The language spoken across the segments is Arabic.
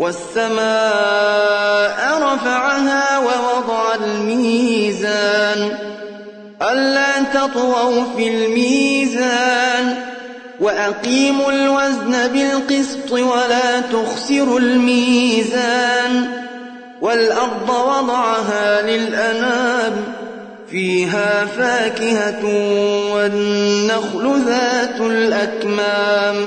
والسماء رفعها ووضع الميزان ألا تطغوا في الميزان وأقيموا الوزن بالقسط ولا تخسروا الميزان والأرض وضعها للأنام فيها فاكهة والنخل ذات الأكمام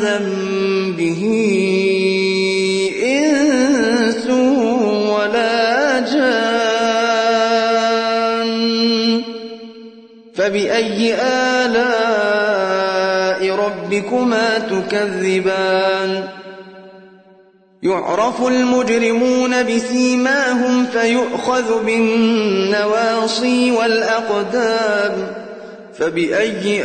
ذنبه إنس ولا جان. فبأي آلاء ربكما تكذبان؟ يعرف المجرمون بسيماهم فيؤخذ بالنواصي والأقدام. فبأي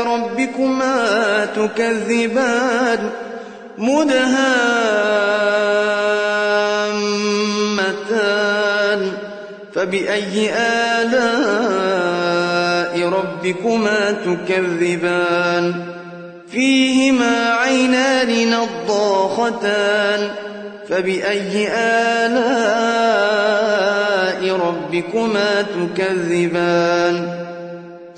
ربكما تكذبان مدهامتان فبأي آلاء ربكما تكذبان فيهما عينان نضاختان فبأي آلاء ربكما تكذبان